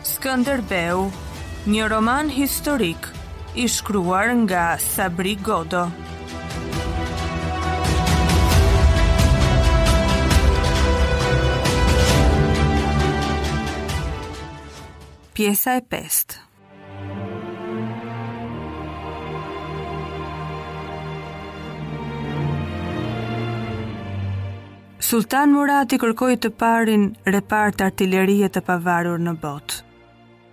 Skënderbeu, një roman historik i shkruar nga Sabri Godo. Pjesa e pestë. Sultan Murati krijoi të parin repart artilerie të pavarur në botë.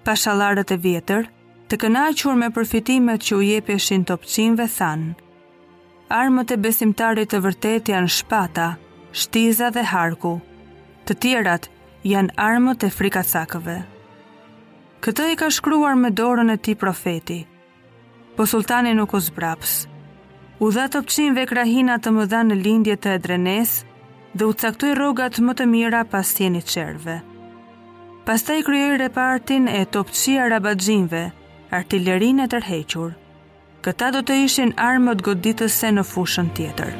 Pashallarët e vjetër, të pakënaqur me përfitimet që u jepeshin topçinjve thanë: Armët e besimtarit të vërtetë janë shpata, shtiza dhe harku. Të tjerat janë armët e frikacakëve. Këtë e ka shkruar me dorën e tij profeti. Po sultani nuk u zbraps. U dha topçinjve krahina të mëdha në lindje të Edrenesë dhe u caktoi rrogat më të mira pas jeniçerëve. Pastaj krijoi repartin e topçi arabaxhinjve, artilerinë e tërhequr. Këta do të ishin armët goditëse në fushën tjetër.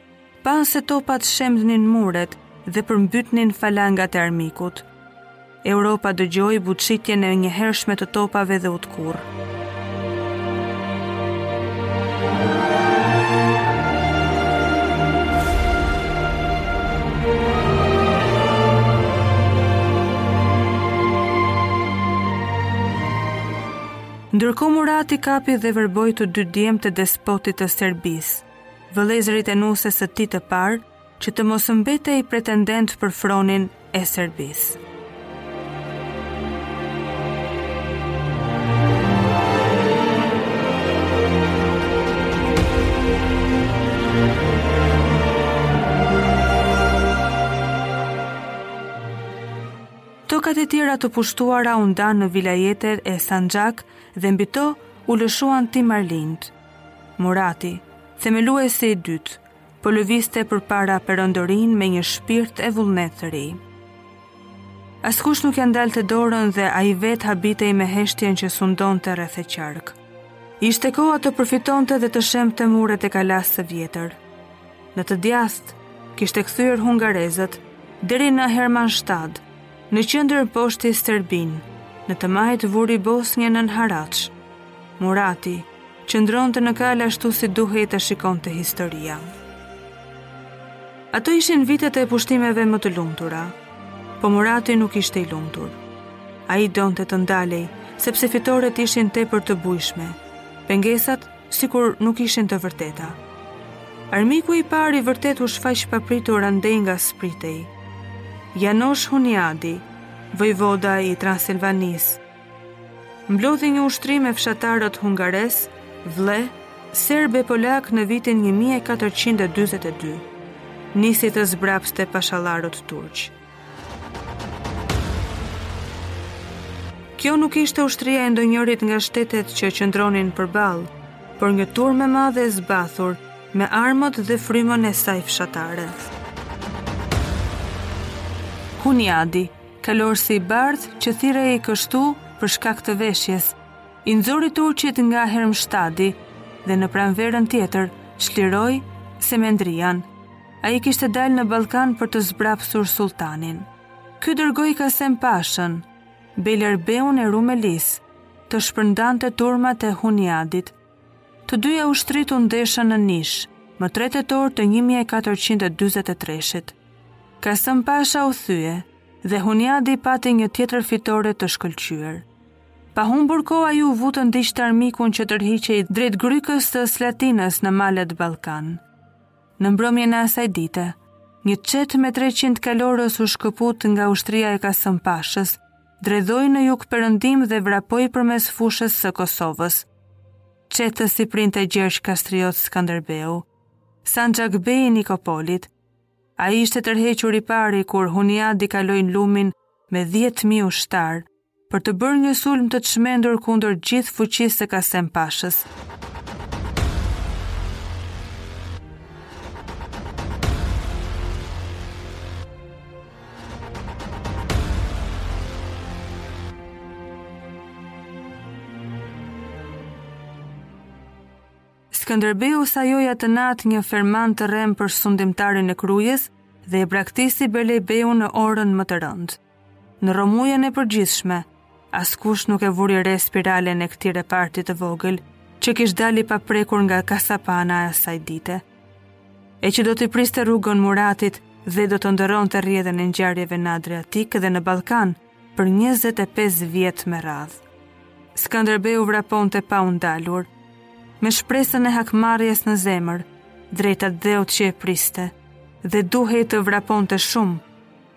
Panë se topat shembnin muret dhe përmbysnin falangat e armikut. Europa dëgjoi buçitjen e njëhershme të topave dhe u tkurr. Ndërkohë Murati kapi dhe verboi të dy djemtë e despotit të Serbisë, vëllezërit e nuses së tij të parë, që të mos mbetej pretendent për fronin e Serbisë. Tokat e tjera të pushtuara u ndanë në vilajete e sanxhakë dhe mbi to u lëshuan timarlinjtë. Murati, themeluesi i dytë, po lëvizte përpara perandorinë me një shpirt e vullnet të ri. Askush nuk ia ndalte dorën dhe ai vetë habitej me heshtjen që sundonte rreth e qark. Ishte koha të përfitonte dhe të shembte muret e kalasë së vjetër. Në të djathtë, kishte kthyer hungarezët, deri në Hermanshtad, në qendër mposhti Serbinë, në të majtë vuri Bosnjën nën haraç, Murati, qëndronte në kalë ashtu si duhej ta shikonte historia. Ato ishin vitet e pushtimeve më të lumtura, po Murati nuk ishte i lumtur. Ai donte të ndalej, sepse fitoret ishin tepër të bujshme, pengesat sikur nuk ishin të vërteta. Armiku i parë i vërtetë u shfaq papritur andej nga s'pritej. Janosh Huniadi, vojvoda i Transilvanisë, Mblodhi një ushtri me fshatarët hungarezë, vlleh, serbë e polakë në vitin 1442. Nisi të zbrapste pashallarët turq. Kjo nuk ishte ushtria e ndonjërit nga shtetet që qëndronin përballë, por një turmë e madhe e zbathur me armët dhe frymën e saj fshatare. Huniadi, Kalorësi i bardhë që thirrej kështu për shkak të veshjes, i nxori turqit nga Hermshtadi dhe në pranverën tjetër çliroi Semendrian. Ai kishte dalë në Ballkan për të zbrapsur sulltanin. Ky dërgoi Kasem Pashën, Bejlerbeun e Rumelisë, të shpërndante turmat e Huniadit, Të dyja ushtritë u ndeshën në Nish, më 3 tetor të 1443-shit. Kasëm Pasha u thye dhe Huniadi pati një tjetër fitore të shkëlqyer. Pa humbur kohë ai u vu të ndiqte armikun që tërhiqej drejt grykës së Slatinës në malet Ballkan. Në mbrëmjen e asaj dite, një çetë me 300 kalorës u shkëput nga ushtria e Kasëm Pashës, dredhoi në jugperëndim dhe vrapoi përmes fushës së Kosovës. Çetës i printe Gjergj Kastriot Skënderbeu, sanxhakbej i Nikopolit. Ai ishte tërhequr i pari kur Huniadi kaloi lumin me 10.000 ushtarë për të bërë një sulm të çmendur kundër gjithë fuqisë së Kasem Pashës. Skënderbeu sajoi atë natë një ferman të rremë për sundimtarin e Krujës dhe e braktisi bejlerbeun në orën më të rëndë. Në rrëmujën e përgjithshme, Askush nuk e vuri re spiralen e këtij reparti të vogël, që kish dalë i paprekur nga kasapana e asaj dite. E që do t'i priste rrugën Muratit dhe do të ndërronte rrjedhën e ngjarjeve në Adriatik dhe në Ballkan për 25 vjet me radhë. Skanderbeu vraponte pa u ndalur, me shpresën e hakmarrjes në zemër, drejt atdheut që e priste, dhe duhej të vraponte shumë,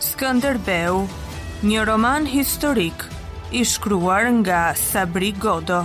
Skënderbeu, një roman historik i shkruar nga Sabri Godo.